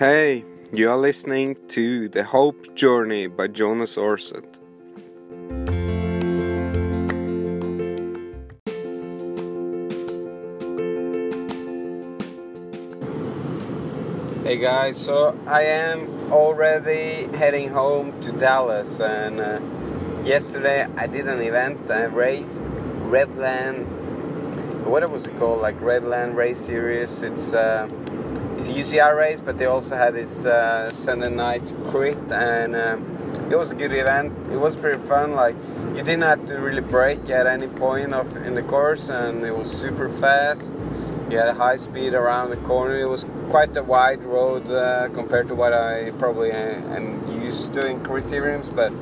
Hey, you are listening to The Hope Journey by Jonas Orset. Hey guys, so I am already heading home to Dallas, and uh, yesterday I did an event, a race, Redland. What was it called? Like Redland Race Series. It's uh, it's a UCI race, but they also had this uh, Sunday night crit, and um, it was a good event. It was pretty fun. Like you didn't have to really brake at any point of in the course, and it was super fast. You had a high speed around the corner. It was quite a wide road uh, compared to what I probably am used to in criteriums, but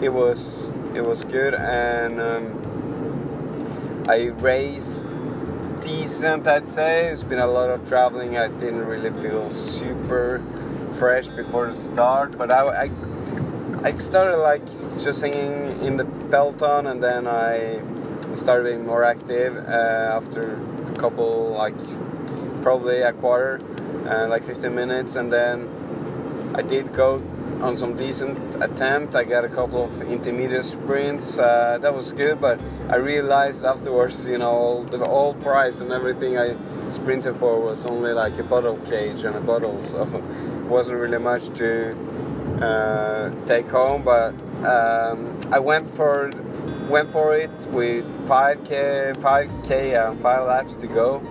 it was it was good, and um, I raced decent, I'd say. It's been a lot of traveling. I didn't really feel super fresh before the start, but I, I, I started like just hanging in the peloton, and then I started being more active uh, after a couple, like probably a quarter, uh, like 15 minutes, and then I did go on some decent attempt. I got a couple of intermediate sprints. Uh, that was good, but I realized afterwards, you know, the whole price and everything I sprinted for was only like a bottle cage and a bottle, so wasn't really much to uh, take home. But um, I went for went for it with 5k, 5k, and five laps to go.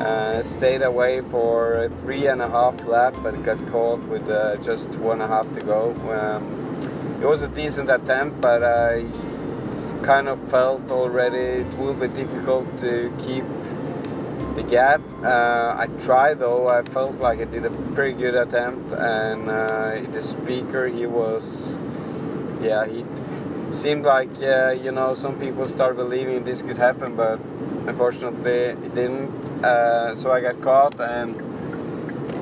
Uh, stayed away for three and a half lap, but got caught with uh, just one and a half to go. Um, it was a decent attempt, but I kind of felt already it will be difficult to keep the gap. Uh, I tried though. I felt like I did a pretty good attempt, and uh, the speaker he was, yeah, he seemed like you know some people start believing this could happen, but unfortunately it didn't. Uh, so I got caught and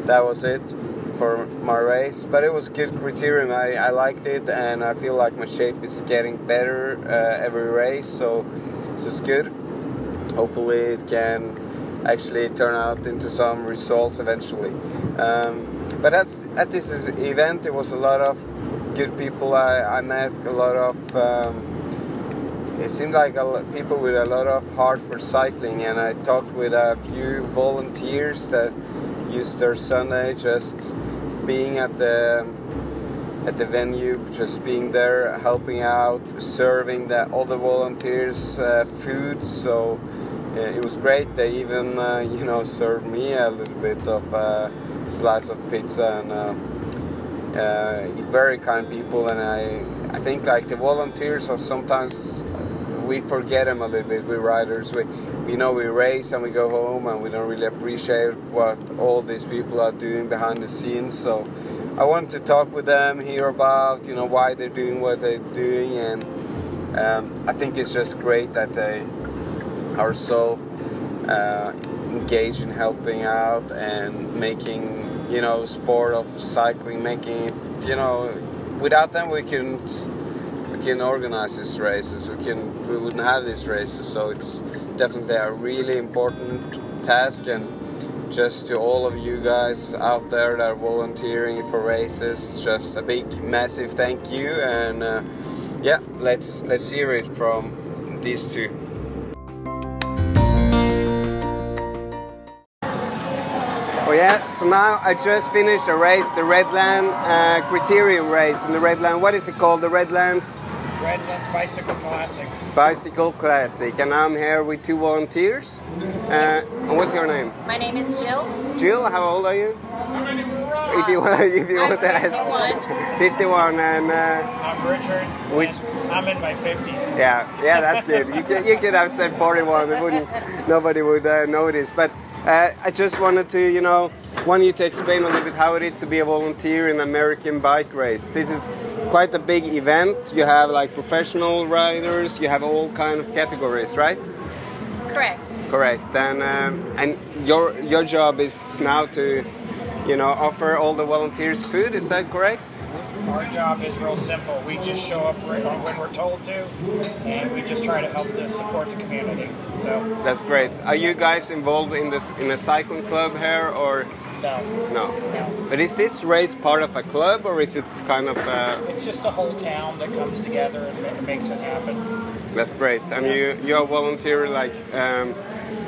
that was it for my race. But it was good criterium. I, I liked it and I feel like my shape is getting better uh, every race. So, so it's good. Hopefully it can actually turn out into some results eventually. Um, but that's at this event it was a lot of good people I, I met a lot of um, it seemed like lot, people with a lot of heart for cycling, and I talked with a few volunteers that used their Sunday just being at the at the venue, just being there, helping out, serving the other volunteers uh, food. So uh, it was great. They even uh, you know served me a little bit of a slice of pizza and. Uh, uh, very kind people, and I I think like the volunteers are sometimes we forget them a little bit. We riders, we we know we race and we go home, and we don't really appreciate what all these people are doing behind the scenes. So I want to talk with them, hear about you know why they're doing what they're doing, and um, I think it's just great that they are so uh, engaged in helping out and making you know sport of cycling, making it you know without them we couldn't we can organize these races. We can we wouldn't have these races. So it's definitely a really important task and just to all of you guys out there that are volunteering for races, just a big massive thank you and uh, yeah, let's let's hear it from these two. Oh yeah, so now I just finished a race, the Redland uh, Criterium race in the Redland. What is it called? The Redlands? Redlands Bicycle Classic. Bicycle Classic, and I'm here with two volunteers. Uh, what's your name? My name is Jill. Jill, how old are you? If you want, if you I'm want to 51. ask. 51, and uh, I'm Richard. Which- I'm in my 50s. yeah, yeah, that's good. You could, you could have said 41. It wouldn't, nobody would uh, notice. But uh, I just wanted to, you know, want you to explain a little bit how it is to be a volunteer in American bike race. This is quite a big event. You have like professional riders. You have all kind of categories, right? Correct. Correct. And um, and your your job is now to, you know, offer all the volunteers food. Is that correct? Our job is real simple. We just show up right when we're told to, and we just try to help to support the community. So That's great. Are you guys involved in this in a cycling club here, or No, No. no. But is this race part of a club or is it kind of? Uh, It's just a whole town that comes together and makes it happen. that's great. And you you are volunteer like um,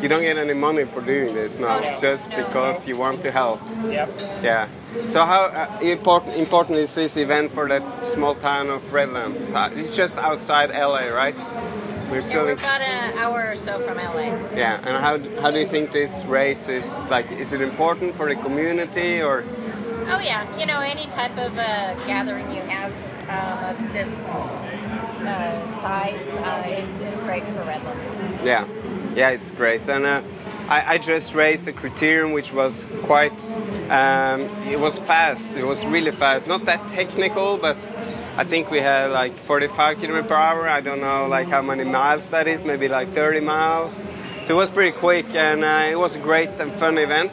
you don't get any money for doing this now, No. just No. because you want to help. Yep. Yeah. So how uh, important important is this event for that small town of Redlands? Uh, It's just outside LA, right? We're Yeah, still we're about an hour or so from LA. yeah. And how how do you think this race is like? Is it important for the community or? Oh yeah, you know any type of uh, gathering you have um, of this uh, size uh, is, is great for Redlands. Yeah, yeah, it's great. And uh, I, I just raced a criterium which was quite, um, it was fast. It was really fast. Not that technical, but I think we had like 45 kilometers per hour. I don't know like how many miles that is. Maybe like 30 miles. So it was pretty quick, and uh, it was a great and fun event.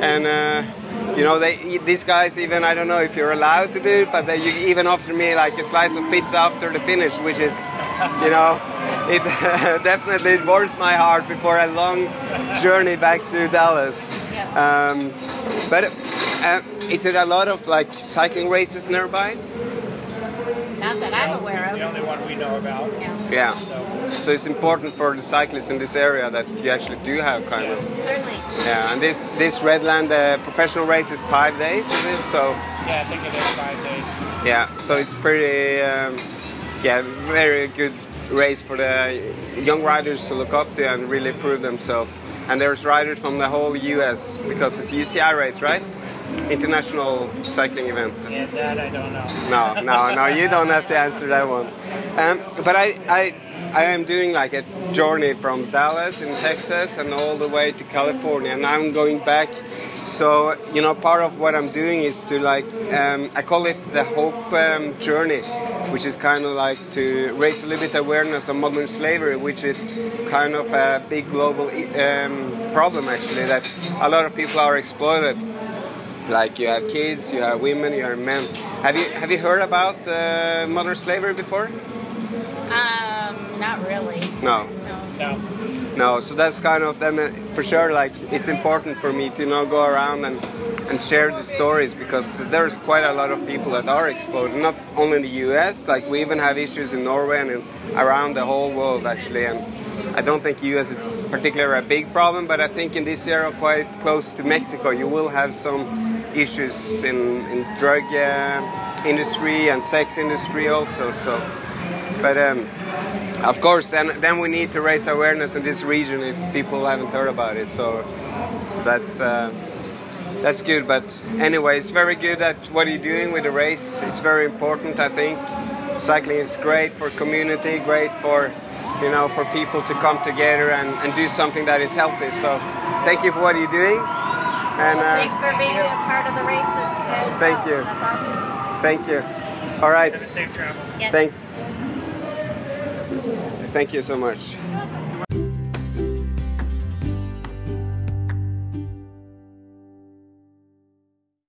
And uh, you know, they these guys even I don't know if you're allowed to do it, but they even offered me like a slice of pizza after the finish, which is, you know, it definitely warms my heart before a long journey back to Dallas. Um, but uh, is it a lot of like cycling races nearby? Not that I'm aware of. The of. only one we know about. Yeah, Yeah. So So it's important for the cyclists in this area that you actually do have kind of. certainly. Yeah, and this this Redland uh, professional race is five days, is it? So yeah, I think it is five days. yeah, so it's pretty, um, yeah, very good race for the young riders to look up to and really prove themselves. And there's riders from the whole U.S. because it's UCI race, right? International cycling event. Yeah, that I don't know. No, no, no, you don't have to answer that one. Um, but I, I, I am doing like a journey from Dallas in Texas and all the way to California, and I'm going back. So you know, part of what I'm doing is to like, um, I call it the hope um, journey, which is kind of like to raise a little bit awareness of modern slavery, which is kind of a big global um, problem actually that a lot of people are exploited like you have kids, you have women, you have men. Have you have you heard about uh, modern slavery before? Um, not really. No, No. No. no. So that's kind of then uh, for sure. Like it's important for me to you know go around and and share the stories because there's quite a lot of people that are exploited, not only in the U.S. Like we even have issues in Norway and in, around the whole world actually. And I don't think U.S. is particularly a big problem, but I think in this area, quite close to Mexico, you will have some issues in, in drug uh, industry and sex industry also. So, but um, of course, then then we need to raise awareness in this region if people haven't heard about it. So, so that's. Uh, that's good, but anyway, it's very good at what you're doing with the race. It's very important, I think. Cycling is great for community, great for you know for people to come together and, and do something that is healthy. So, thank you for what you're doing. And uh, Thanks for being a part of the race as, as Thank well. you. That's awesome. thank you. All right. Safe travel. Yes. Thanks. Thank you so much. You're welcome.